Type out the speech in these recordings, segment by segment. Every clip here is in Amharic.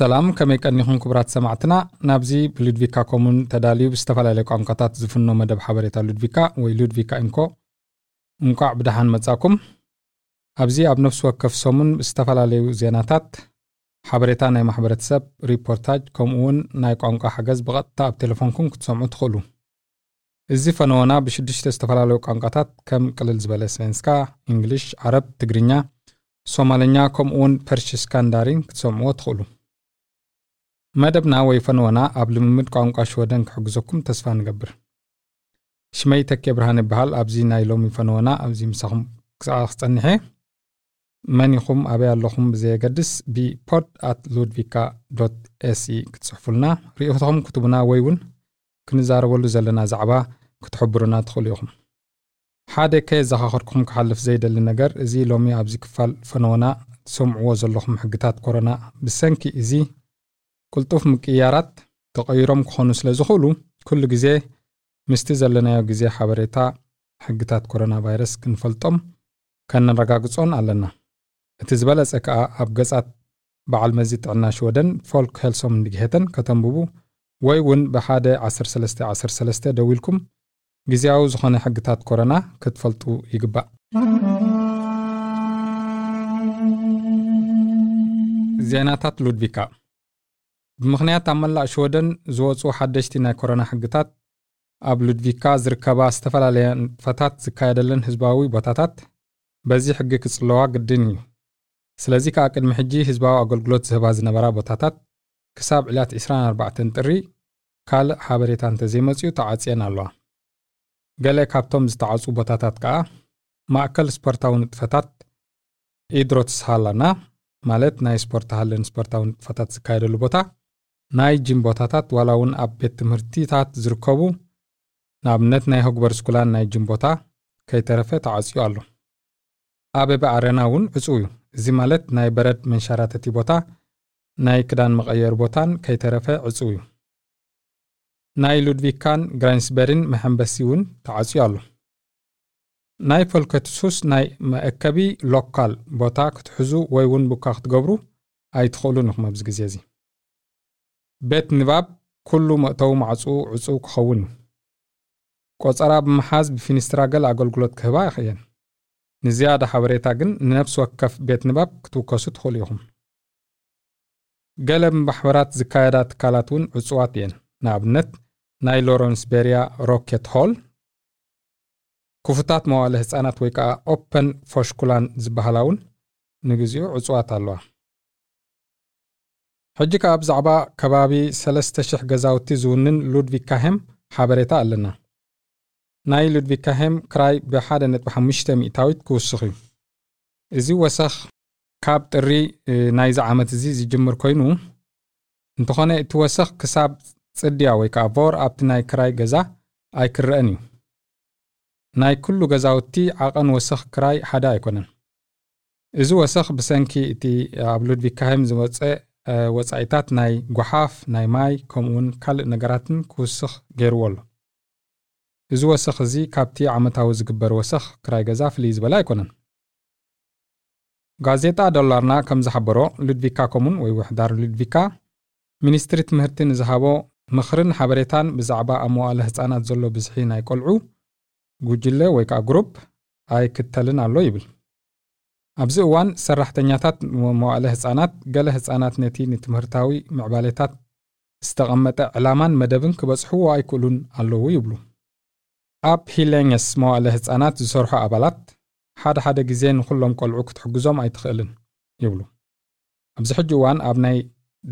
ሰላም ከመይ ቀኒኹም ክቡራት ሰማዕትና ናብዚ ብሉድቪካ ኮሙን ተዳልዩ ብዝተፈላለየ ቋንቋታት ዝፍኖ መደብ ሓበሬታ ሉድቪካ ወይ ሉድቪካ ኢንኮ እንቋዕ ብድሓን መጻኩም። ኣብዚ ኣብ ነፍሲ ወከፍ ሰሙን ዝተፈላለዩ ዜናታት ሓበሬታ ናይ ማሕበረተሰብ ሪፖርታጅ ከምኡ እውን ናይ ቋንቋ ሓገዝ ብቐጥታ ኣብ ቴሌፎንኩም ክትሰምዑ ትኽእሉ። እዚ ፈነወና ብሽዱሽተ ዝተፈላለዩ ቋንቋታት ከም ቅልል ዝበለ ሳይንስካ እንግሊሽ ዓረብ ትግርኛ ሶማለኛ ከምኡ እውን ፐርሽስካን ዳሪን ክትሰምዕዎ ትኽእሉ መደብና ወይ ፈነወና ኣብ ልምምድ ቋንቋ ሽወደን ክሕግዘኩም ተስፋ ንገብር ሽመይ ተኬ ብርሃን ይበሃል ኣብዚ ናይ ሎሚ ፈነወና ኣብዚ ምሳኹም ክሰኣ ክፀኒሐ መን ኢኹም ኣበይ ኣለኹም ብዘየገድስ ብፖድ ኣት ሉድቪካ ዶት ኤሲ ክትፅሕፉልና ርእቶኹም ክትቡና ወይ እውን ክንዛረበሉ ዘለና ዛዕባ ክትሕብሩና ትኽእሉ ኢኹም ሓደ ከ ዘኻኸድኩም ክሓልፍ ዘይደሊ ነገር እዚ ሎሚ ኣብዚ ክፋል ፈነወና ትሰምዕዎ ዘለኹም ሕግታት ኮሮና ብሰንኪ እዚ ቁልጡፍ ምቅያራት ተቐይሮም ክኾኑ ስለ ዝኽእሉ ኩሉ ግዜ ምስቲ ዘለናዮ ግዜ ሓበሬታ ሕግታት ኮሮና ቫይረስ ክንፈልጦም ከነረጋግጾን ኣለና። እቲ ዝበለጸ ከኣ ኣብ ገጻት በዓል መዚ ጥዕና ሽወደን ፎልክ ሄልሶም እንዲግሄተን ከተንብቡ ወይ እውን ብሓደ 1313 ደው ኢልኩም ግዜያዊ ዝኾነ ሕግታት ኮረና ክትፈልጡ ይግባእ። ዜናታት ሉድቪካ ብምኽንያት ኣብ መላእ ሽወደን ዝወፁ ሓደሽቲ ናይ ኮረና ሕግታት ኣብ ሉድቪካ ዝርከባ ዝተፈላለየ ንጥፈታት ዝካየደለን ህዝባዊ ቦታታት በዚ ሕጊ ክጽለዋ ግድን እዩ። ስለዚ ከዓ ቅድሚ ሕጂ ህዝባዊ ኣገልግሎት ዝህባ ዝነበራ ቦታታት ክሳብ ዕላት 24 ጥሪ ካልእ ሓበሬታ እንተዘይመፅኡ ተዓፅየን ኣለዋ። ገለ ካብቶም ዝተዓፁ ቦታታት ከዓ ማእከል ስፖርታዊ ንጥፈታት ኢድሮትስሃላና ማለት ናይ ስፖርት ሃለን ስፖርታዊ ንጥፈታት ዝካየደሉ ቦታ ናይ ጂም ቦታታት ዋላ እውን ኣብ ቤት ትምህርቲታት ዝርከቡ ንኣብነት ናይ ህግበር ስኩላን ናይ ጂም ቦታ ከይተረፈ ተዓፅዩ ኣሎ። ኣበበ ኣረና እውን ዕፁ እዩ። እዚ ማለት ናይ በረድ መንሸራተቲ ቦታ ናይ ክዳን መቐየሪ ቦታን ከይተረፈ ዕፁ እዩ። ናይ ሉድቪካን ግራንስበሪን መሐንበሲ እውን ተዓፅዩ ኣሎ። ናይ ፈልከትሱስ ናይ መአከቢ ሎካል ቦታ ክትሕዙ ወይ እውን ቡካ ክትገብሩ ኣይትኽእሉን ኢኹም ኣብዚ ግዜ እዚ ቤት ንባብ ኩሉ መእተዊ ማዕፅኡ ዕፁው ክኸውን። እዩ ቆፀራ ብምሓዝ ብፊኒስትራ ገለ ኣገልግሎት ክህባ ይኽእየን። ንዝያዳ ሓበሬታ ግን ንነብሲ ወከፍ ቤት ንባብ ክትውከሱ ትኽእሉ ኢኹም። ገለ ብማሕበራት ዝካየዳ ትካላት እውን ዕፁዋት እየን። ንኣብነት ናይ ሎረንስ ቤርያ ሮኬት ሆል ክፉታት መዋለ ህፃናት ወይ ከዓ ኦፐን ፎሽኩላን ዝበሃላ እውን ንግዚኡ ዕፁዋት ኣለዋ ሕጂ ከዓ ብዛዕባ ከባቢ 3000 ገዛውቲ ዝውንን ሉድቪካሄም ሓበሬታ ኣለና። ናይ ሉድቪካሄም ክራይ ብ1.5 ሚእታዊት ክውስኽ እዩ። እዚ ወሰኽ ካብ ጥሪ ናይዚ ዓመት እዚ ዝጅምር ኮይኑ እንተኾነ እቲ ወሰኽ ክሳብ ጽድያ ወይ ከዓ ቮር ኣብቲ ናይ ክራይ ገዛ ኣይክረአን እዩ። ናይ ኩሉ ገዛውቲ ዓቐን ወሰኽ ክራይ ሓደ ኣይኮነን። እዚ ወሰኽ ብሰንኪ እቲ ኣብ ሉድቪካሄም ዝወፀ ወፃኢታት ናይ ጓሓፍ ናይ ማይ ከምኡውን ካልእ ነገራትን ክውስኽ ገይርዎ ኣሎ። እዚ ወሰኽ እዚ ካብቲ ዓመታዊ ዝግበር ወሰኽ ክራይ ገዛ ፍልይ ዝበለ ኣይኮነን። ጋዜጣ ዶላርና ከም ዝሓበሮ ሉድቪካ ኮሙን ወይ ውሕዳር ሉድቪካ ሚኒስትሪ ትምህርቲ ንዝሃቦ ምኽርን ሓበሬታን ብዛዕባ ኣብ ህፃናት ዘሎ ብዝሒ ናይ ቆልዑ ጉጅለ ወይ ከዓ ግሩፕ ኣይክተልን ኣሎ ይብል ኣብዚ እዋን ሰራሕተኛታት መዋእለ ህፃናት ገለ ህፃናት ነቲ ንትምህርታዊ ምዕባሌታት ዝተቐመጠ ዕላማን መደብን ክበፅሕዎ ኣይክእሉን ኣለዉ ይብሉ። ኣብ ሂሌኘስ መዋእለ ህፃናት ዝሰርሑ ኣባላት ሓደ ሓደ ግዜ ንኩሎም ቆልዑ ክትሕግዞም ኣይትኽእልን ይብሉ። ኣብዚ ሕጂ እዋን ኣብ ናይ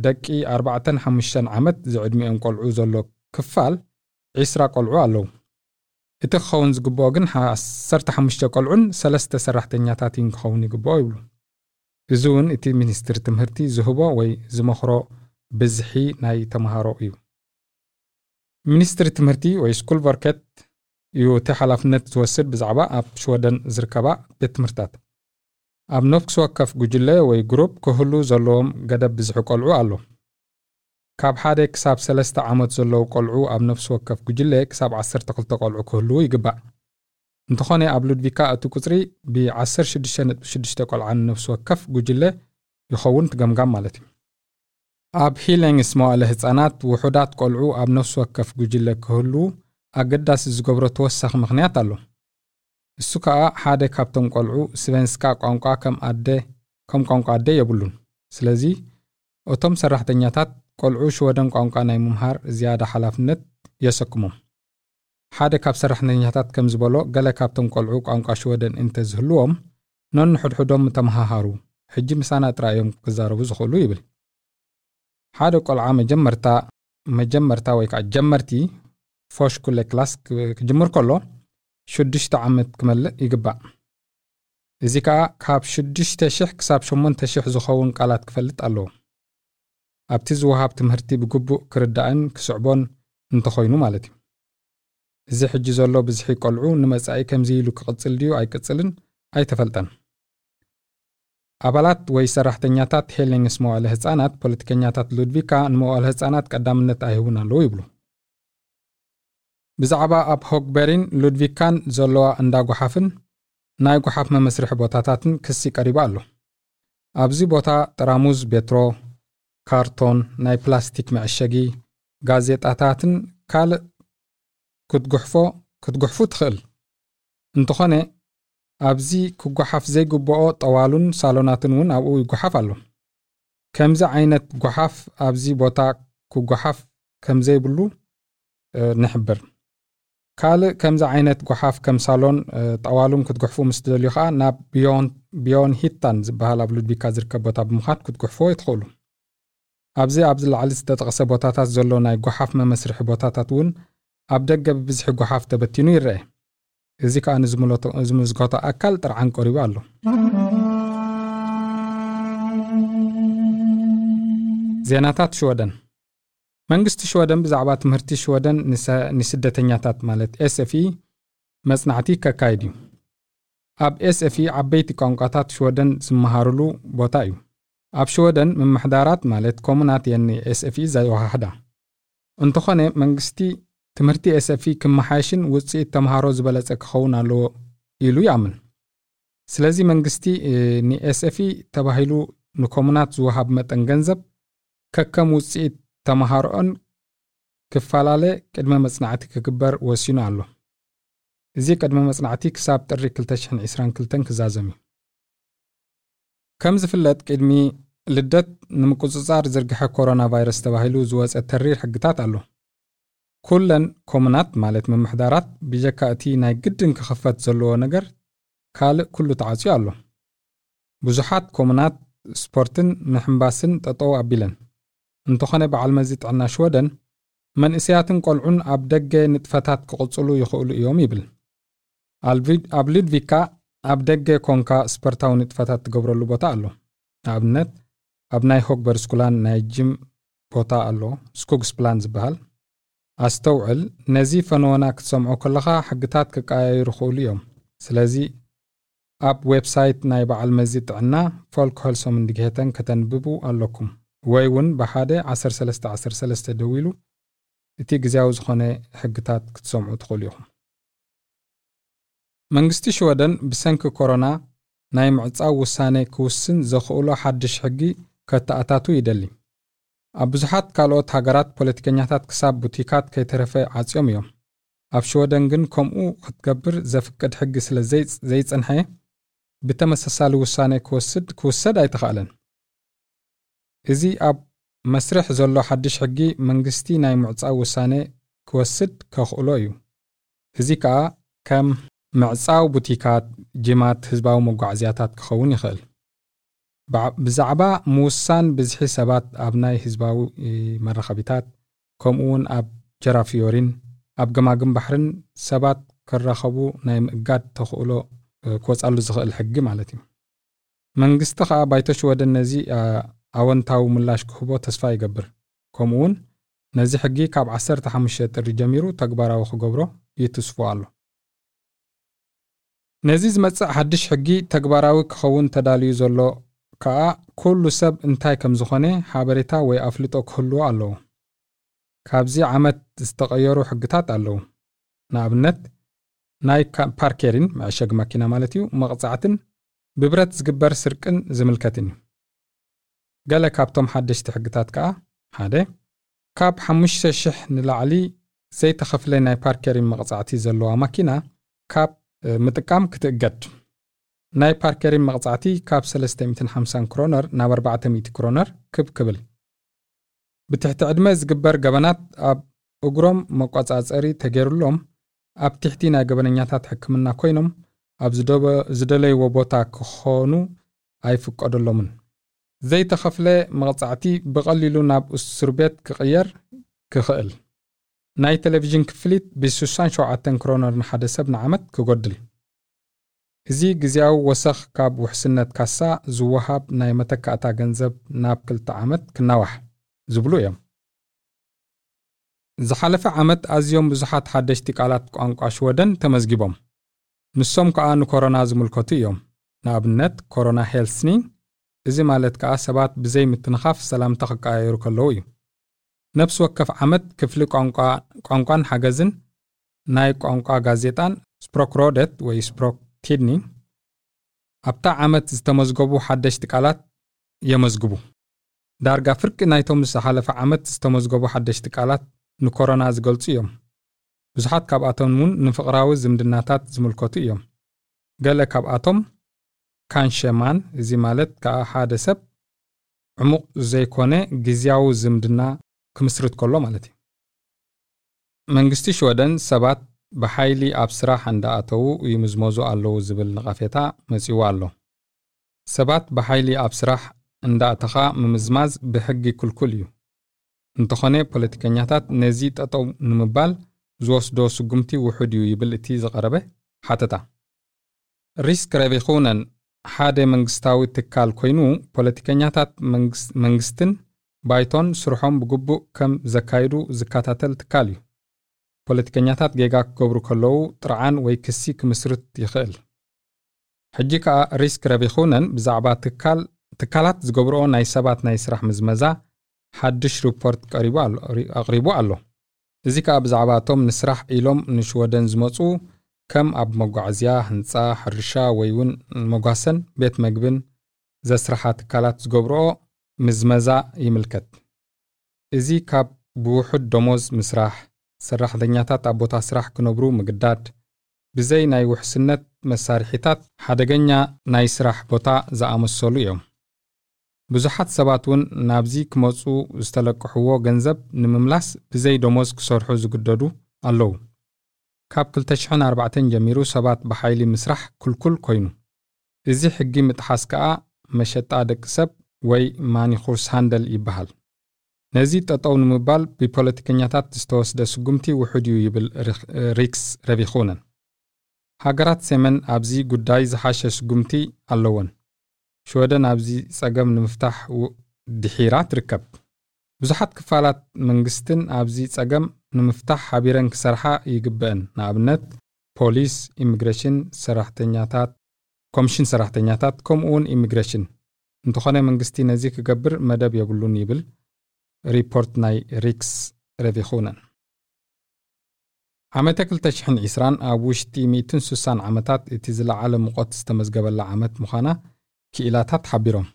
ደቂ 45 ዓመት ዝዕድሚኦም ቆልዑ ዘሎ ክፋል 20 ቆልዑ ኣለዉ እቲ ክኸውን ዝግብኦ ግን 15 ቆልዑን ሰለስተ ሰራሕተኛታትን ክኸውን ይግብኦ ይብሉ። እዚ እውን እቲ ሚኒስትሪ ትምህርቲ ዝህቦ ወይ ዝመኽሮ ብዝሒ ናይ ተምሃሮ እዩ። ሚኒስትሪ ትምህርቲ ወይ ስኩል ቨርኬት እዩ እቲ ሓላፍነት ዝወስድ ብዛዕባ ኣብ ሽወደን ዝርከባ ቤት ትምህርትታት። ኣብ ነፍሲ ወከፍ ጉጅለ ወይ ግሩፕ ክህሉ ዘለዎም ገደብ ብዝሒ ቆልዑ ኣሎ ካብ ሓደ ክሳብ ሰለስተ ዓመት ዘለዉ ቆልዑ ኣብ ነፍሲ ወከፍ ጉጅለ ክሳብ 12 ቆልዑ ክህልዉ ይግባእ። እንተኾነ ኣብ ሉድቪካ እቲ ቁፅሪ ብ16.6 ቆልዓ ነፍሲ ወከፍ ጉጅለ ይኸውን ትገምጋም ማለት እዩ። ኣብ ሂለንግስ መዋእለ ህፃናት ውሑዳት ቆልዑ ኣብ ነፍሲ ወከፍ ጉጅለ ክህልዉ ኣገዳሲ ዝገብሮ ተወሳኺ ምኽንያት ኣሎ። እሱ ከዓ ሓደ ካብቶም ቆልዑ ስቨንስካ ቋንቋ ከም ቋንቋ ኣደ የብሉን። ስለዚ እቶም ሰራሕተኛታት ቆልዑ ሽወደን ቋንቋ ናይ ምምሃር ዝያዳ ሓላፍነት የሰክሞም ሓደ ካብ ሰራሕተኛታት ከም ዝበሎ ገለ ካብቶም ቆልዑ ቋንቋ ሽወደን እንተዝህልዎም ነንሕድሕዶም ተመሃሃሩ ሕጂ ምሳና ጥራይ እዮም ክዛረቡ ዝኽእሉ ይብል። ሓደ ቆልዓ መጀመርታ መጀመርታ ወይ ከዓ ጀመርቲ ፎሽኩለ ክላስ ክጅምር ከሎ ሽዱሽተ ዓመት ክመልእ ይግባእ። እዚ ከዓ ካብ ሽዱሽተ ሽሕ ክሳብ ሸሞንተ ሽሕ ዝኸውን ቃላት ክፈልጥ ኣለዎ ኣብቲ ዝወሃብ ትምህርቲ ብግቡእ ክርዳእን ክስዕቦን እንተኮይኑ ማለት እዩ። እዚ ሕጂ ዘሎ ብዝሒ ቆልዑ ንመጻኢ ከምዚ ኢሉ ክቕጽል ድዩ ኣይቅጽልን? ኣይተፈልጠን። ኣባላት ወይ ሰራሕተኛታት ሄሌንግስ መዋእለ ህፃናት ፖለቲከኛታት ሉድቪካ ንመዋእለ ህፃናት ቀዳምነት ኣይህቡን ኣለዉ ይብሉ። ብዛዕባ ኣብ ሆግበሪን ሉድቪካን ዘለዋ እንዳ ጓሓፍን ናይ ጓሓፍ መመስርሒ ቦታታትን ክሲ ቀሪቡ ኣሎ። ኣብዚ ቦታ ጥራሙዝ ቤትሮ ካርቶን ናይ ፕላስቲክ መዕሸጊ ጋዜጣታትን ካልእ ክትጉሕፎ ክትጉሕፉ ትኽእል። እንተኾነ ኣብዚ ክጓሓፍ ዘይግብኦ ጠዋሉን ሳሎናትን እውን ኣብኡ ይጓሓፍ ኣሎ። ከምዚ ዓይነት ጓሓፍ ኣብዚ ቦታ ክጓሓፍ ከም ዘይብሉ ንሕብር። ካልእ ከምዚ ዓይነት ጓሓፍ ከም ሳሎን ጠዋሉን ክትጉሕፉ ምስ ትደልዩ ከዓ ናብ ቢዮን ሂታን ዝበሃል ኣብ ሉድቢካ ዝርከብ ቦታ ብምዃድ ክትጉሕፍዎ ትኽእሉ ኣብዚ ኣብዚ ላዕሊ ዝተጠቕሰ ቦታታት ዘሎ ናይ ጓሓፍ መመስርሒ ቦታታት እውን ኣብ ደገ ብብዝሒ ጓሓፍ ተበቲኑ ይርአ። እዚ ከዓ ንዝምዝገቶ ኣካል ጥርዓን ቀሪቡ ኣሎ። ዜናታት ሽወደን። መንግስቲ ሽወደን ብዛዕባ ትምህርቲ ሽወደን ንስደተኛታት ማለት ኤስኤፍኢ መጽናዕቲ ከካይድ እዩ። ኣብ ኤስኤፍኢ ዓበይቲ ቋንቋታት ሽወደን ዝመሃሩሉ ቦታ እዩ ኣብ ሽወደን ምምሕዳራት ማለት ኮሙናት የኒ ኤስኤፍኢ ዘወሃህዳ። እንተኾነ መንግስቲ ትምህርቲ ኤስኤፍኢ ክመሓየሽን ውፅኢት ተምሃሮ ዝበለጸ ክኸውን ኣለዎ ኢሉ ይኣምን። ስለዚ መንግስቲ ንኤስኤፍኢ ተባሂሉ ንኮሙናት ዝወሃብ መጠን ገንዘብ ከከም ውፅኢት ተምሃሮኦን ክፈላለ ቅድመ መጽናዕቲ ክግበር ወሲኑ ኣሎ። እዚ ቅድመ መጽናዕቲ ክሳብ ጥሪ 222 ክዛዘም እዩ ከም ዝፍለጥ ቅድሚ ልደት ንምቁፅጻር ዝርግሐ ኮሮና ቫይረስ ተባሂሉ ዝወፀ ተሪር ሕግታት ኣሎ። ኩለን ኮሙናት ማለት ምምሕዳራት ብጀካ እቲ ናይ ግድን ክኽፈት ዘለዎ ነገር ካልእ ኩሉ ተዓፅዩ ኣሎ። ብዙሓት ኮሙናት ስፖርትን ምሕምባስን ጠጠው ኣቢለን። እንተኾነ በዓል መዚ ጥዕና ሽወደን መንእሰያትን ቆልዑን ኣብ ደገ ንጥፈታት ክቕጽሉ ይኽእሉ እዮም ይብል። ኣብ ሉድቪካ ኣብ ደገ ኮንካ ስፖርታዊ ንጥፈታት ትገብረሉ ቦታ ኣሎ። ንኣብነት ኣብ ናይ ሆግበር ስኩላን ናይ ጅም ቦታ ኣሎ። ስኩግስ ፕላን ዝበሃል። ኣስተውዕል። ነዚ ፈነወና ክትሰምዖ ከለኻ ሕግታት ክቀያየሩ ክእሉ እዮም። ስለዚ ኣብ ዌብሳይት ናይ በዓል መዚ ጥዕና ፎልክሆልሶም እንዲግሄተን ከተንብቡ ኣለኩም። ወይ እውን ብሓደ 1313 ደው ኢሉ እቲ ግዜያዊ ዝኾነ ሕግታት ክትሰምዑ ትኽእሉ ኢኹም መንግስቲ ሽወደን ብሰንኪ ኮሮና ናይ ምዕፃው ውሳነ ክውስን ዘኽእሎ ሓድሽ ሕጊ ከተኣታቱ ይደሊ። ኣብ ብዙሓት ካልኦት ሃገራት ፖለቲከኛታት ክሳብ ቡቲካት ከይተረፈ ዓፅዮም እዮም። ኣብ ሽወደን ግን ከምኡ ክትገብር ዘፍቅድ ሕጊ ስለ ዘይጸንሐ ብተመሳሳሊ ውሳነ ክወስድ ክውሰድ ኣይተኽእለን እዚ ኣብ መስርሕ ዘሎ ሓድሽ ሕጊ መንግስቲ ናይ ምዕፃው ውሳነ ክወስድ ከኽእሎ እዩ። እዚ ከዓ ከም ምዕፃው ቡቲካት ጅማት ህዝባዊ መጓዓዝያታት ክኸውን ይኽእል። ብዛዕባ ምውሳን ብዝሒ ሰባት ኣብ ናይ ህዝባዊ መራኸቢታት ከምኡ እውን ኣብ ጀራፊዮሪን ኣብ ገማግም ባሕርን ሰባት ክረኸቡ ናይ ምእጋድ ተኽእሎ ክወፃሉ ዝኽእል ሕጊ ማለት እዩ። መንግስቲ ከዓ ባይቶ ሽወደን ነዚ ኣወንታዊ ምላሽ ክህቦ ተስፋ ይገብር። ከምኡ እውን ነዚ ሕጊ ካብ 15 ጥሪ ጀሚሩ ተግባራዊ ክገብሮ ይትስፎ ኣሎ ነዚ ዝመጽእ ሓድሽ ሕጊ ተግባራዊ ክኸውን ተዳልዩ ዘሎ ከዓ ኩሉ ሰብ እንታይ ከም ዝኾነ ሓበሬታ ወይ ኣፍልጦ ክህልዎ ኣለዎ። ካብዚ ዓመት ዝተቐየሩ ሕግታት ኣለዉ። ንኣብነት ናይ ፓርኬሪን መዕሸጊ መኪና ማለት እዩ መቕጻዕትን ብብረት ዝግበር ስርቅን ዝምልከትን እዩ። ገለ ካብቶም ሓደሽቲ ሕግታት ከኣ ሓደ ካብ 5,000 ንላዕሊ ዘይተኸፍለ ናይ ፓርኬሪን መቕጻዕቲ ዘለዋ ማኪና ካብ ምጥቃም ክትእገድ ናይ ፓርኬሪን መቕጻዕቲ ካብ 350 ክሮነር ናብ 400 ክሮነር ክብ ክብል። ብትሕቲ ዕድመ ዝግበር ገበናት ኣብ እግሮም መቆጻጸሪ ተገይሩሎም ኣብ ትሕቲ ናይ ገበነኛታት ሕክምና ኮይኖም ኣብ ዝደለይዎ ቦታ ክኾኑ ኣይፍቀደሎምን። ዘይተኸፍለ መቕጻዕቲ ብቐሊሉ ናብ እስር ቤት ክቕየር ክኽእል ናይ ቴሌቭዥን ክፍሊት ብ67 ክሮነር ንሓደ ሰብ ንዓመት ክጐድል። እዚ ግዜያዊ ወሰኽ ካብ ውሕስነት ካሳ ዝወሃብ ናይ መተካእታ ገንዘብ ናብ ክልተ ዓመት ክናዋሕ ዝብሉ እዮም። ዝሓለፈ ዓመት ኣዝዮም ብዙሓት ሓደሽቲ ቃላት ቋንቋ ሽወደን ተመዝጊቦም። ንሶም ከኣ ንኮሮና ዝምልከቱ እዮም። ንኣብነት ኮሮና ሄልስኒንግ እዚ ማለት ከኣ ሰባት ብዘይ ምትንኻፍ ሰላምታ ክቀያየሩ ከለዉ እዩ ነብሲ ወከፍ ዓመት ክፍሊ ቋንቋን ሓገዝን ናይ ቋንቋ ጋዜጣን ስፕሮክሮደት ወይ ስፕሮክ ኪድኒ ኣብታ ዓመት ዝተመዝገቡ ሓደሽቲ ቃላት የመዝግቡ። ዳርጋ ፍርቂ ናይቶም ዝሓለፈ ዓመት ዝተመዝገቡ ሓደሽቲ ቃላት ንኮሮና ዝገልጹ እዮም። ብዙሓት ካብኣቶም እውን ንፍቕራዊ ዝምድናታት ዝምልከቱ እዮም። ገለ ካብኣቶም ካንሸማን እዚ ማለት ከዓ ሓደ ሰብ ዕሙቕ ዘይኮነ ግዝያዊ ዝምድና ክምስርት ከሎ ማለት እዩ። መንግስቲ ሽወደን ሰባት ብሓይሊ ኣብ ስራሕ እንዳኣተዉ ይምዝመዙ ኣለዉ ዝብል ንቐፌታ መጺዎ ኣሎ። ሰባት ብሓይሊ ኣብ ስራሕ እንዳእተኻ ምምዝማዝ ብሕጊ ክልኩል እዩ። እንተኾነ ፖለቲከኛታት ነዚ ጠጠው ንምባል ዝወስዶ ስጉምቲ ውሑድ እዩ ይብል እቲ ዝቐረበ ሓተታ። ሪስክ ረቢኹነን ሓደ መንግስታዊ ትካል ኮይኑ ፖለቲከኛታት መንግስትን ባይቶን ስርሖም ብግቡእ ከም ዘካይዱ ዝከታተል ትካል እዩ። ፖለቲከኛታት ጌጋ ክገብሩ ከለዉ ጥርዓን ወይ ክሲ ክምስርት ይኽእል። ሕጂ ከኣ ሪስክ ረቢኹነን ብዛዕባ ትካላት ዝገብርኦ ናይ ሰባት ናይ ስራሕ ምዝመዛ ሓድሽ ሪፖርት ኣቕሪቡ ኣሎ። እዚ ከኣ ብዛዕባ እቶም ንስራሕ ኢሎም ንሽወደን ዝመፁ ከም ኣብ መጓዓዝያ ህንፃ ሕርሻ ወይ እውን መጓሰን ቤት መግብን ዘስራሓ ትካላት ዝገብርኦ ምዝመዛ ይምልከት። እዚ ካብ ብውሑድ ደሞዝ ምስራሕ ሰራሕተኛታት ኣብ ቦታ ስራሕ ክነብሩ ምግዳድ ብዘይ ናይ ውሕስነት መሳርሒታት ሓደገኛ ናይ ስራሕ ቦታ ዝኣመሰሉ እዮም። ብዙሓት ሰባት እውን ናብዚ ክመፁ ዝተለቅሕዎ ገንዘብ ንምምላስ ብዘይ ደሞዝ ክሰርሑ ዝግደዱ ኣለዉ። ካብ 2004 ጀሚሩ ሰባት ብሓይሊ ምስራሕ ክልኩል ኮይኑ እዚ ሕጊ ምጥሓስ ከኣ መሸጣ ደቂ ሰብ ወይ ማኒኹርስ ሃንደል ይበሃል ነዚ ጠጠው ንምባል ብፖለቲከኛታት ዝተወስደ ስጉምቲ ውሑድ እዩ ይብል ሪክስ ረቢኹነን ሃገራት ሰሜን ኣብዚ ጉዳይ ዝሓሸ ስጉምቲ ኣለወን ሽወደን ኣብዚ ጸገም ንምፍታሕ ድሒራ ትርከብ። ብዙሓት ክፋላት መንግስትን ኣብዚ ጸገም ንምፍታሕ ሓቢረን ክሰርሓ ይግብአን። ንኣብነት ፖሊስ ኢሚግሬሽን ሰራሕተኛታት ኮሚሽን ሰራሕተኛታት ከምኡ ኢሚግሬሽን እንተኾነ መንግስቲ ነዚ ክገብር መደብ የብሉን ይብል ሪፖርት ናይ ሪክስ ረቢኹነን። ዓመተ 220 ኣብ ውሽጢ 160 ዓመታት እቲ ዝለዓለ ሙቐት ዝተመዝገበላ ዓመት ምዃና ክኢላታት ሓቢሮም።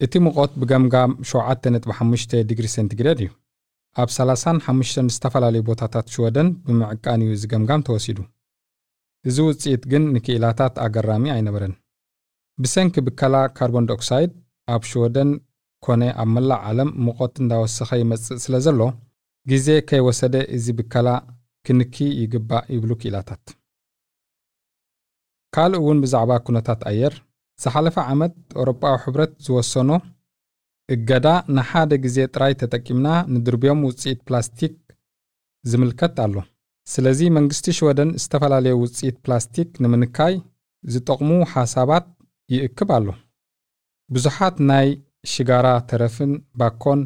እቲ ሙቐት ብገምጋም 7.5 ዲግሪ ሴንቲግሬድ እዩ። ኣብ 35 ዝተፈላለዩ ቦታታት ሽወደን ብምዕቃን እዩ ዝገምጋም ተወሲዱ። እዚ ውፅኢት ግን ንክኢላታት ኣገራሚ ኣይነበረን ብሰንኪ ብከላ ካርቦን ዳኦክሳይድ ኣብ ሽወደን ኮነ ኣብ መላእ ዓለም ሙቐት እንዳወሰኸ ይመጽእ ስለ ዘሎ ግዜ ከይወሰደ እዚ ብከላ ክንኪ ይግባእ ይብሉ ክኢላታት ካልእ እውን ብዛዕባ ኩነታት ኣየር ዝሓለፈ ዓመት ኣውሮጳዊ ሕብረት ዝወሰኖ እገዳ ንሓደ ግዜ ጥራይ ተጠቂምና ንድርብዮም ውፅኢት ፕላስቲክ ዝምልከት ኣሎ። ስለዚ መንግስቲ ሽወደን ዝተፈላለየ ውፅኢት ፕላስቲክ ንምንካይ ዝጠቕሙ ሓሳባት ይእክብ ኣሎ ብዙሓት ናይ ሽጋራ ተረፍን ባኮን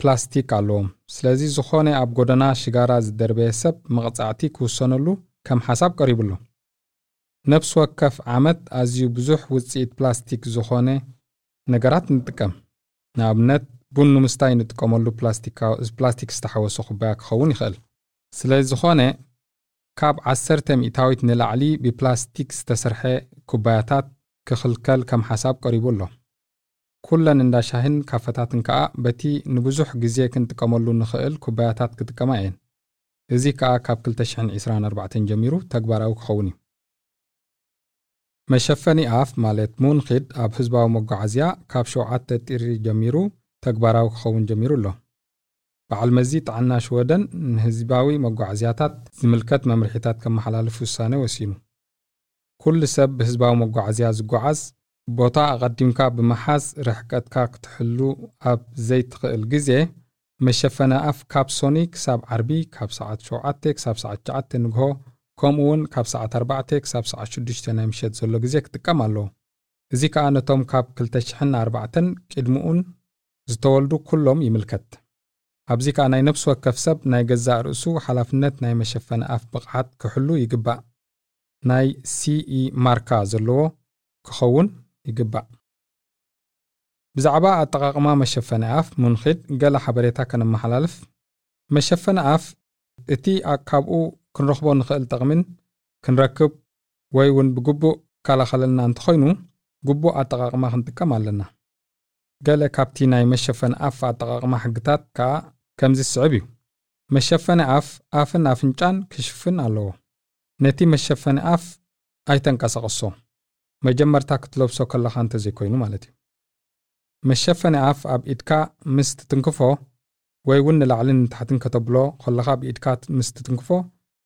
ፕላስቲክ ኣለዎም። ስለዚ ዝኾነ ኣብ ጎደና ሽጋራ ዝደርበየ ሰብ መቕጻዕቲ ክውሰነሉ ከም ሓሳብ ቀሪቡሎ ነብሲ ወከፍ ዓመት ኣዝዩ ብዙሕ ውፅኢት ፕላስቲክ ዝኾነ ነገራት ንጥቀም። ንኣብነት ቡን ንምስታይ ንጥቀመሉ ፕላስቲክ ዝተሓወሶ ኩባያ ክኸውን ይኽእል። ስለ ዝኾነ ካብ 10 ሚእታዊት ንላዕሊ ብፕላስቲክ ዝተሰርሐ ኩባያታት ክኽልከል ከም ሓሳብ ቀሪቡ ኣሎ። ኩለን እንዳ ሻሂን ካፈታትን ከዓ በቲ ንብዙሕ ግዜ ክንጥቀመሉ ንኽእል ኩባያታት ክጥቀማ እየን። እዚ ከዓ ካብ 224 ጀሚሩ ተግባራዊ ክኸውን እዩ። መሸፈኒ ኣፍ ማለት ሙንኺድ ኣብ ህዝባዊ መጓዓዝያ ካብ 7 ጢሪ ጀሚሩ ተግባራዊ ክኸውን ጀሚሩ ኣሎ። በዓል መዚ ጥዕና ሽወደን ንህዝባዊ መጓዓዝያታት ዝምልከት መምርሒታት ከመሓላልፍ ውሳነ ወሲኑ ኩሉ ሰብ ብህዝባዊ መጓዓዝያ ዝጓዓዝ ቦታ ኣቐዲምካ ብምሓዝ ርሕቀትካ ክትሕሉ ኣብ ዘይትኽእል ግዜ መሸፈነ ኣፍ ካብ ሶኒ ክሳብ ዓርቢ ካብ ሰዓት 7 ክሳብ ሰዓት 9 ንግሆ ከምኡ እውን ካብ ሰዓት 4 ክሳብ ሰዓት 6 ናይ ምሸት ዘሎ ግዜ ክጥቀም ኣለዎ እዚ ከዓ ነቶም ካብ 204 ቅድሚኡን ዝተወልዱ ኩሎም ይምልከት ኣብዚ ከዓ ናይ ነፍሲ ወከፍ ሰብ ናይ ገዛእ ርእሱ ሓላፍነት ናይ መሸፈኒ ኣፍ ብቕዓት ክሕሉ ይግባእ ናይ ሲኢ ማርካ ዘለዎ ክኸውን ይግባእ። ብዛዕባ ኣጠቓቕማ መሸፈኒ ኣፍ ሙንኺድ ገለ ሓበሬታ ከነመሓላልፍ መሸፈኒ ኣፍ እቲ ካብኡ ክንረኽቦ ንኽእል ጥቕምን ክንረክብ ወይ እውን ብግቡእ ከላኸለልና እንተኮይኑ ግቡእ ኣጠቓቕማ ክንጥቀም ኣለና። ገለ ካብቲ ናይ መሸፈኒ ኣፍ ኣጠቓቕማ ሕግታት ከዓ ከምዚ ዝስዕብ እዩ። መሸፈኒ ኣፍ ኣፍን ኣፍንጫን ክሽፍን ኣለዎ ነቲ መሸፈኒ ኣፍ ኣይተንቀሳቐሶ መጀመርታ ክትለብሶ ከለኻ እንተዘይኮይኑ ማለት እዩ መሸፈኒ ኣፍ ኣብ ኢድካ ምስ ትትንክፎ ወይ እውን ንላዕልን ንታሕትን ከተብሎ ከለኻ ብኢድካ ምስ ትትንክፎ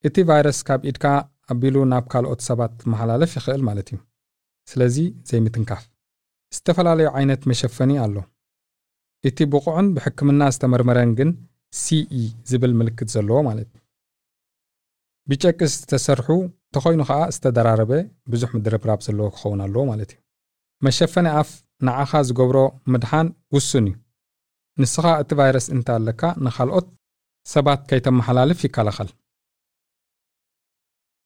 እቲ ቫይረስ ካብ ኢድካ ኣቢሉ ናብ ካልኦት ሰባት ክመሓላለፍ ይኽእል ማለት እዩ ስለዚ ዘይምትንካፍ ዝተፈላለዩ ዓይነት መሸፈኒ ኣሎ እቲ ብቑዕን ብሕክምና ዝተመርመረን ግን ሲኢ ዝብል ምልክት ዘለዎ ማለት እዩ ብጨቂ ዝተሰርሑ እንተኮይኑ ከዓ ዝተደራረበ ብዙሕ ምድርብራብ ዘለዎ ክኸውን ኣለዎ ማለት እዩ። መሸፈኒ ኣፍ ንዓኻ ዝገብሮ ምድሓን ውሱን እዩ። ንስኻ እቲ ቫይረስ እንተ ኣለካ ንኻልኦት ሰባት ከይተመሓላልፍ ይከላኸል።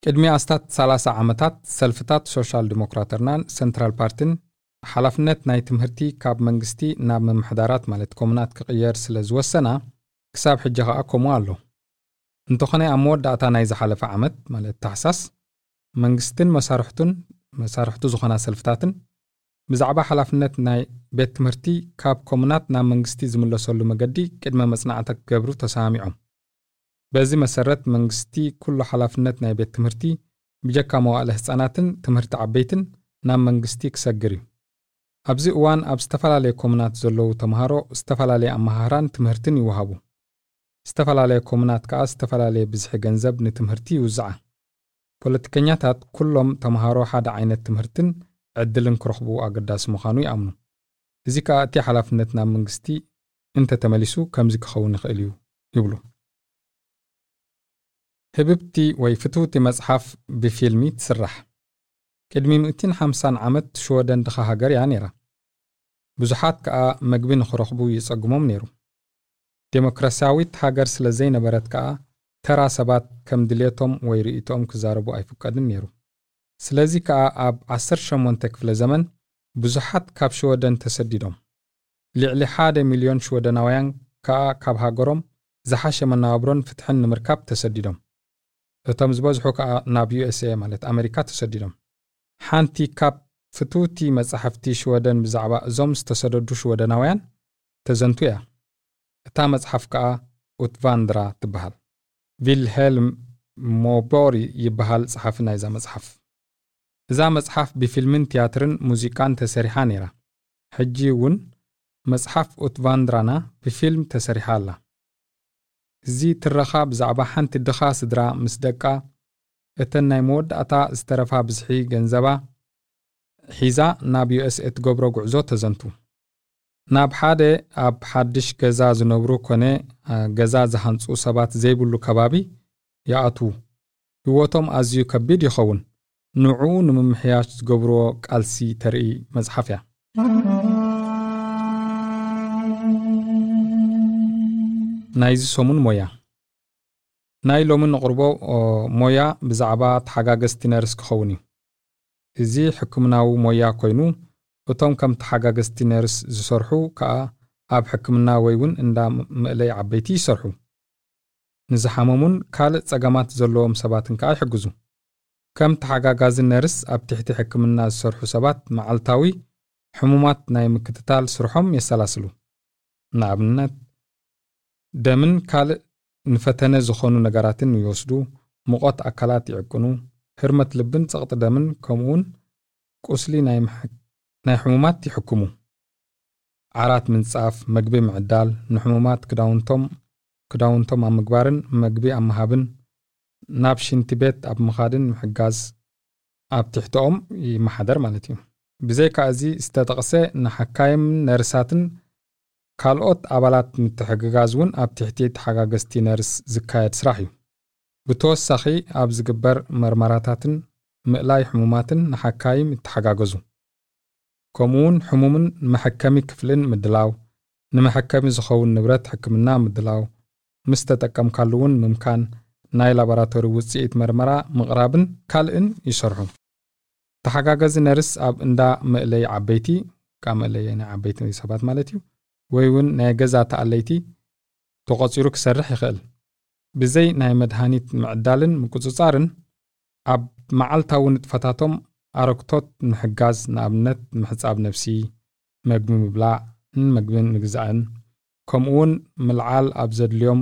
ቅድሚ ኣስታት 30 ዓመታት ሰልፍታት ሶሻል ዲሞክራተርናን ሰንትራል ፓርቲን ሓላፍነት ናይ ትምህርቲ ካብ መንግስቲ ናብ ምምሕዳራት ማለት ኮሙናት ክቕየር ስለ ዝወሰና ክሳብ ሕጂ ከዓ ከምኡ ኣሎ እንተኾነ ኣብ መወዳእታ ናይ ዝሓለፈ ዓመት ማለት ታሕሳስ መንግስትን መሳርሕቱን መሳርሕቱ ዝኾና ሰልፍታትን ብዛዕባ ሓላፍነት ናይ ቤት ትምህርቲ ካብ ኮሙናት ናብ መንግስቲ ዝምለሰሉ መገዲ ቅድመ መጽናዕቲ ክገብሩ ተሰሚዖም በዚ መሰረት መንግስቲ ኩሉ ሓላፍነት ናይ ቤት ትምህርቲ ብጀካ መዋእለ ህፃናትን ትምህርቲ ዓበይትን ናብ መንግስቲ ክሰግር እዩ። ኣብዚ እዋን ኣብ ዝተፈላለየ ኮሙናት ዘለዉ ተምሃሮ ዝተፈላለየ ኣመሃራን ትምህርትን ይወሃቡ ዝተፈላለየ ኮሙናት ከዓ ዝተፈላለየ ብዝሒ ገንዘብ ንትምህርቲ ይውዝዓ። ፖለቲከኛታት ኩሎም ተምሃሮ ሓደ ዓይነት ትምህርትን ዕድልን ክረኽቡ ኣገዳሲ ምዃኑ ይኣምኑ። እዚ ከዓ እቲ ሓላፍነት ናብ መንግስቲ እንተተመሊሱ ከምዚ ክኸውን ይኽእል እዩ ይብሉ። ህብብቲ ወይ ፍትውቲ መጽሓፍ ብፊልሚ ትስራሕ። ቅድሚ 150 ዓመት ሽወደን ድኻ ሃገር እያ ነይራ። ብዙሓት ከዓ መግቢ ንኽረኽቡ ይጸግሞም ነይሩ ዴሞክራስያዊት ሃገር ስለ ዘይነበረት ከዓ ተራ ሰባት ከም ድሌቶም ወይ ርእቶኦም ክዛረቡ ኣይፍቀድን ነይሩ። ስለዚ ከዓ ኣብ 18 ክፍለ ዘመን ብዙሓት ካብ ሽወደን ተሰዲዶም። ልዕሊ 1 ሚልዮን ሽወደናውያን ከዓ ካብ ሃገሮም ዝሓሸ መነባብሮን ፍትሕን ንምርካብ ተሰዲዶም። እቶም ዝበዝሑ ከዓ ናብ ዩኤስኤ ማለት ኣሜሪካ ተሰዲዶም። ሓንቲ ካብ ፍትውቲ መጻሕፍቲ ሽወደን ብዛዕባ እዞም ዝተሰደዱ ሽወደናውያን ተዘንቱ እያ እታ መጽሓፍ ከዓ Utvandrarna ትበሃል። ቪልሄልም ሞቦሪ ይበሃል ጸሓፊ ናይዛ መጽሓፍ እዛ መጽሓፍ ብፊልምን ቲያትርን ሙዚቃን ተሰሪሓ ነይራ። ሕጂ እውን መጽሓፍ Utvandrarna ብፊልም ተሰሪሓ ኣላ። እዚ ትረኻ ብዛዕባ ሓንቲ ድኻ ስድራ ምስ ደቃ እተን ናይ መወዳእታ ዝተረፋ ብዝሒ ገንዘባ ሒዛ ናብ ዩኤስኤ ትገብሮ ጉዕዞ ተዘንቱ ናብ ሓደ ኣብ ሓድሽ ገዛ ዝነብሩ ኮነ ገዛ ዝሃንፁ ሰባት ዘይብሉ ከባቢ ይኣትዉ። ህይወቶም ኣዝዩ ከቢድ ይኸውን። ንዕኡ ንምምሕያሽ ዝገብርዎ ቃልሲ ተርኢ መጽሓፍ እያ። ናይዚ ሰሙን ሞያ። ናይ ሎሚ ንቕርቦ ሞያ ብዛዕባ ተሓጋገዝቲ ነርስ ክኸውን እዩ። እዚ ሕክምናዊ ሞያ ኮይኑ እቶም ከም ተሓጋገዝቲ ነርስ ዝሰርሑ ከዓ ኣብ ሕክምና ወይ እውን እንዳ ምእለይ ዓበይቲ ይሰርሑ። ንዝሓመሙን ካልእ ጸገማት ዘለዎም ሰባትን ከዓ ይሕግዙ። ከም ተሓጋጋዚ ነርስ ኣብ ትሕቲ ሕክምና ዝሰርሑ ሰባት መዓልታዊ ሕሙማት ናይ ምክትታል ስርሖም የሰላስሉ። ንኣብነት ደምን ካልእ ንፈተነ ዝኾኑ ነገራትን ይወስዱ ሙቐት ኣካላት ይዕቅኑ ህርመት ልብን ጸቕጢ ደምን ከምኡውን ቁስሊ ናይ ሕሙማት ይሕክሙ። ዓራት ምንጻፍ መግቢ ምዕዳል ንሕሙማት ክዳውንቶም ክዳውንቶም ኣብ ምግባርን መግቢ ኣብ ምሃብን ናብ ሽንቲ ቤት ኣብ ምኻድን ምሕጋዝ ኣብ ትሕቶኦም ይመሓደር ማለት እዩ። ብዘይካ እዚ ዝተጠቕሰ ንሓካይም ነርሳትን ካልኦት ኣባላት ምትሕግጋዝ እውን ኣብ ትሕቲ ተሓጋገዝቲ ነርስ ዝካየድ ስራሕ እዩ። ብተወሳኺ ኣብ ዝግበር መርመራታትን ምእላይ ሕሙማትን ንሓካይም ይተሓጋገዙ ከምኡውን ሕሙምን ንመሐከሚ ክፍልን ምድላው ንመሐከሚ ዝኸውን ንብረት ሕክምና ምድላው ምስ ተጠቀምካሉ እውን ምምካን ናይ ላቦራቶሪ ውፅኢት መርመራ ምቕራብን ካልእን ይሰርሑ ተሓጋገዚ ነርስ ኣብ እንዳ መእለይ ዓበይቲ ካብ መእለይ ናይ ዓበይቲ ሰባት ማለት እዩ ወይ እውን ናይ ገዛ ተኣለይቲ ተቖፂሩ ክሰርሕ ይኽእል ብዘይ ናይ መድሃኒት ምዕዳልን ምቁፅፃርን ኣብ መዓልታዊ ንጥፈታቶም ኣረክቶት ንምሕጋዝ ንኣብነት ምሕፃብ ነፍሲ መግቢ ምብላዕን መግብን ምግዛእን ከምኡውን ምልዓል ኣብ ዘድልዮም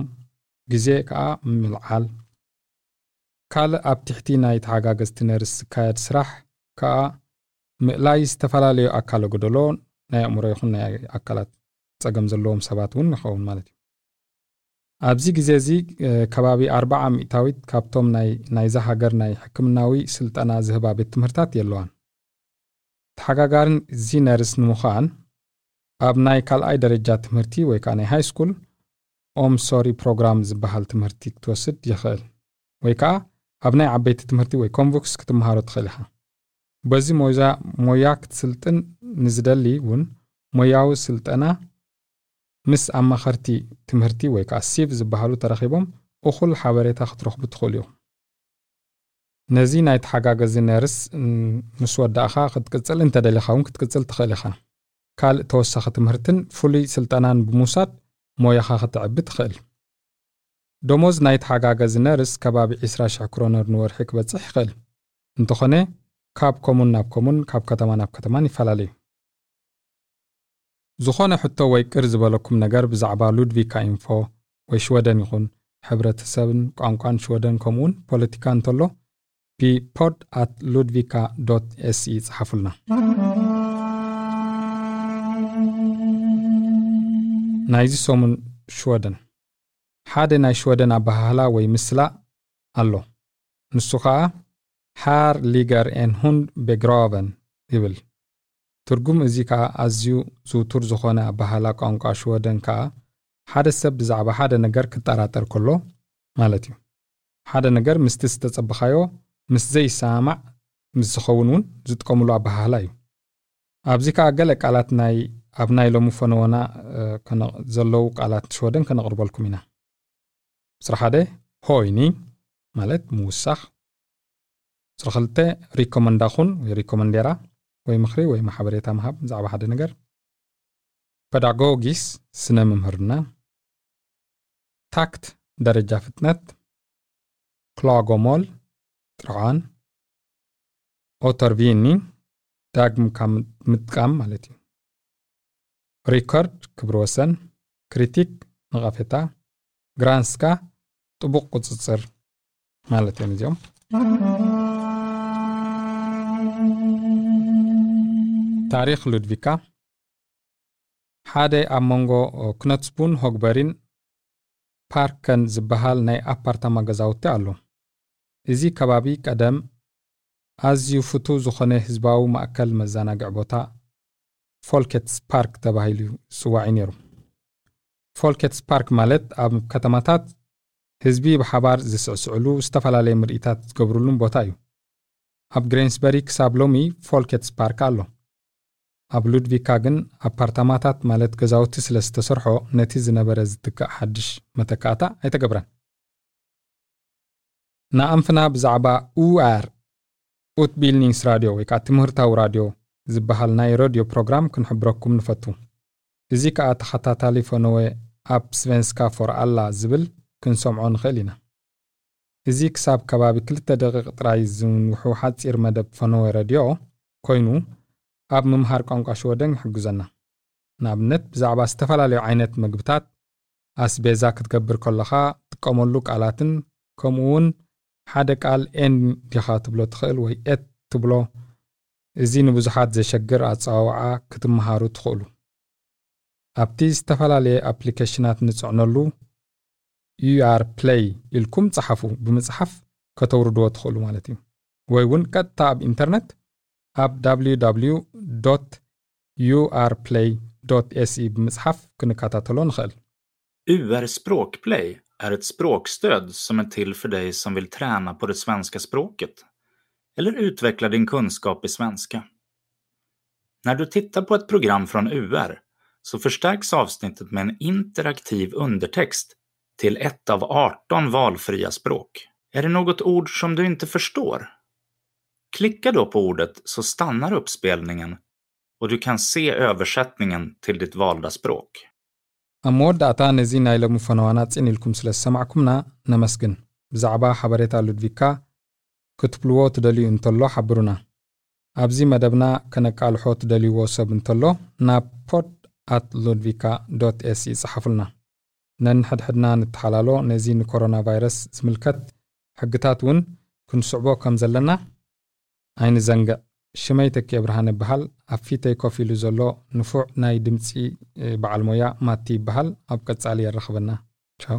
ግዜ ከዓ ምልዓል። ካልእ ኣብ ትሕቲ ናይ ተሓጋገዝቲ ነርስ ዝካየድ ስራሕ ከዓ ምእላይ ዝተፈላለዩ ኣካለ ጎደሎ ናይ ኣእምሮ ይኹን ናይ ኣካላት ፀገም ዘለዎም ሰባት እውን ይኸውን ማለት እዩ ኣብዚ ግዜ እዚ ከባቢ ኣርባዓ ሚእታዊት ካብቶም ናይዛ ሃገር ናይ ሕክምናዊ ስልጠና ዝህባ ቤት ትምህርታት የለዋን። ተሓጋጋርን እዚ ነርስ ንምዃን ኣብ ናይ ካልኣይ ደረጃ ትምህርቲ ወይ ከዓ ናይ high school omsorgsprogram ዝበሃል ትምህርቲ ክትወስድ ይኽእል ወይ ከዓ ኣብ ናይ ዓበይቲ ትምህርቲ ወይ Komvux ክትመሃሮ ትኽእል ኢኻ። በዚ ሞያ ክትስልጥን ንዝደሊ እውን ሞያዊ ስልጠና ምስ ኣማኸርቲ ትምህርቲ ወይ ከዓ SYV ዝበሃሉ ተረኺቦም እኹል ሓበሬታ ክትረኽቡ ትኽእሉ ኢኹም ነዚ ናይ ተሓጋገዚ ነርስ ምስ ወዳእኻ ክትቅፅል እንተደሊኻ እውን ክትቅፅል ትኽእል ኢኻ። ካልእ ተወሳኺ ትምህርትን ፍሉይ ስልጠናን ብምውሳድ ሞያኻ ክትዕቢ ትኽእል። ደሞዝ ናይ ተሓጋገዚ ነርስ ከባቢ 20,000 kronor ንወርሒ ክበፅሕ ይኽእል። እንተኾነ ካብ kommun ናብ kommun ካብ ከተማ ናብ ከተማን ይፈላለዩ ዝኾነ ሕቶ ወይ ቅር ዝበለኩም ነገር ብዛዕባ ሉድቪካ ኢንፎ ወይ ሽወደን ይኹን ሕብረተሰብን ቋንቋን ሽወደን ከምኡውን ፖለቲካ እንተሎ ብ podd at ludvika dot se ይጽሓፉልና ናይዚ ሰሙን ሽወደን ሓደ ናይ ሽወደን ኣባህላ ወይ ምስላእ ኣሎ። ንሱ ከዓ här ligger en hund begraven ይብል ትርጉም እዚ ከዓ ኣዝዩ ዝውቱር ዝኾነ ኣባህላ ቋንቋ ሽወደን ከዓ ሓደ ሰብ ብዛዕባ ሓደ ነገር ክጠራጠር ከሎ ማለት እዩ። ሓደ ነገር ምስቲ ዝተጸብኻዮ ምስ ዘይሰማዕ ምስ ዝኸውን እውን ዝጥቀምሉ ኣባህላ እዩ። ኣብዚ ከዓ ገለ ቃላት ናይ ኣብ ናይ ሎሚ ፈነወና ዘለው ቃላት ሽወደን ከነቕርበልኩም ኢና። ስራ ሓደ ሆይኒ ማለት ምውሳኽ። ስራ ክልተ ሪኮመንዳኹን ወይ ሪኮመንዴራ ወይ ምኽሪ ወይ ማሕበሬታ ምሃብ ብዛዕባ ሓደ ነገር ፔዳጎጊስ ስነ ምምህርና ታክት ደረጃ ፍጥነት ክላጎሞል ጥርዓን ኦተርቪኒ ዳግምካ ምጥቃም ማለት እዩ። rekord ክብሪ ወሰን kritik ንቐፌታ granska ጥቡቕ ቁፅፅር ማለት እዮም እዚኦም ታሪክ ሉድቪካ ሓደ ኣብ መንጎ ክነትስቡን ሆግበሪን ፓርከን ዝበሃል ናይ ኣፓርታማ ገዛውቲ ኣሎ። እዚ ከባቢ ቀደም ኣዝዩ ፍቱው ዝኾነ ህዝባዊ ማእከል መዘናግዕ ቦታ Folkets park ተባሂሉ ዝፅዋዕ እዩ ነይሩ። Folkets park ማለት ኣብ ከተማታት ህዝቢ ብሓባር ዝስዕስዕሉ ዝተፈላለየ ምርኢታት ዝገብሩሉን ቦታ እዩ። ኣብ ግሬንስበሪ ክሳብ ሎሚ Folkets park ኣሎ ኣብ ሉድቪካ ግን ኣፓርታማታት ማለት ገዛውቲ ስለ ዝተሰርሖ ነቲ ዝነበረ ዝትካእ ሓድሽ መተካእታ ኣይተገብረን። ንኣንፍና ብዛዕባ UR Utbildningsradio ወይ ከዓ ትምህርታዊ ራድዮ ዝበሃል ናይ ሬድዮ ፕሮግራም ክንሕብረኩም ንፈቱ። እዚ ከዓ ተኸታታሊ ፈነወ ኣብ Svenska för alla ዝብል ክንሰምዖ ንኽእል ኢና። እዚ ክሳብ ከባቢ ክልተ ደቂቕ ጥራይ ዝንውሑ ሓፂር መደብ ፈነወ ረድዮ ኮይኑ ኣብ ምምሃር ቋንቋ ሽወደን ይሕግዘና። ንኣብነት ብዛዕባ ዝተፈላለዩ ዓይነት ምግብታት ኣስቤዛ ክትገብር ከለኻ ጥቀመሉ ቃላትን ከምኡ እውን ሓደ ቃል en ዲኻ ትብሎ ትኽእል ወይ ett ትብሎ እዚ ንብዙሓት ዘሸግር ኣፀዋውዓ ክትመሃሩ ትኽእሉ። ኣብቲ ዝተፈላለየ ኣፕሊኬሽናት ንፅዕነሉ UR Play ኢልኩም ፀሓፉ ብምፅሓፍ ከተውርድዎ ትኽእሉ ማለት እዩ። ወይ እውን ቀጥታ ኣብ ኢንተርነት www ዩአርፕሌይ ኤስኢ ብምፅሓፍ ክንከታተሎ ንኽእል UR Språkplay är ett språkstöd som är till för dig som vill träna på det svenska språket eller utveckla din kunskap i svenska. När du tittar på ett program från UR så förstärks avsnittet med en interaktiv undertext till ett av 18 valfria språk. Är det något ord som du inte förstår? Klicka då på ordet så stannar uppspelningen och du kan se översättningen till ditt valda språk. ኣብ መወዳእታ ነዚ ናይ ሎሚ ፈነዋና ፅን ኢልኩም ስለ ዝሰማዕኩምና ነመስግን ብዛዕባ ሓበሬታ ሉድቪካ ክትብልዎ ትደልዩ እንተሎ ሓብሩና ኣብዚ መደብና ከነቃልሖ ትደልይዎ ሰብ እንተሎ ናብ podd at ludvika dot se ይፅሓፉልና ነንሕድሕድና ንተሓላሎ ነዚ ንኮሮና ቫይረስ ዝምልከት ሕግታት እውን ክንስዕቦ ከም ዘለና ኣይንዘንግዕ ሽመይ ተኪ ብርሃን ይበሃል ኣብ ፊተይ ኮፍ ኢሉ ዘሎ ንፉዕ ናይ ድምፂ በዓል ሞያ ማቲ ይበሃል ኣብ ቀጻሊ የረኽበና ቻው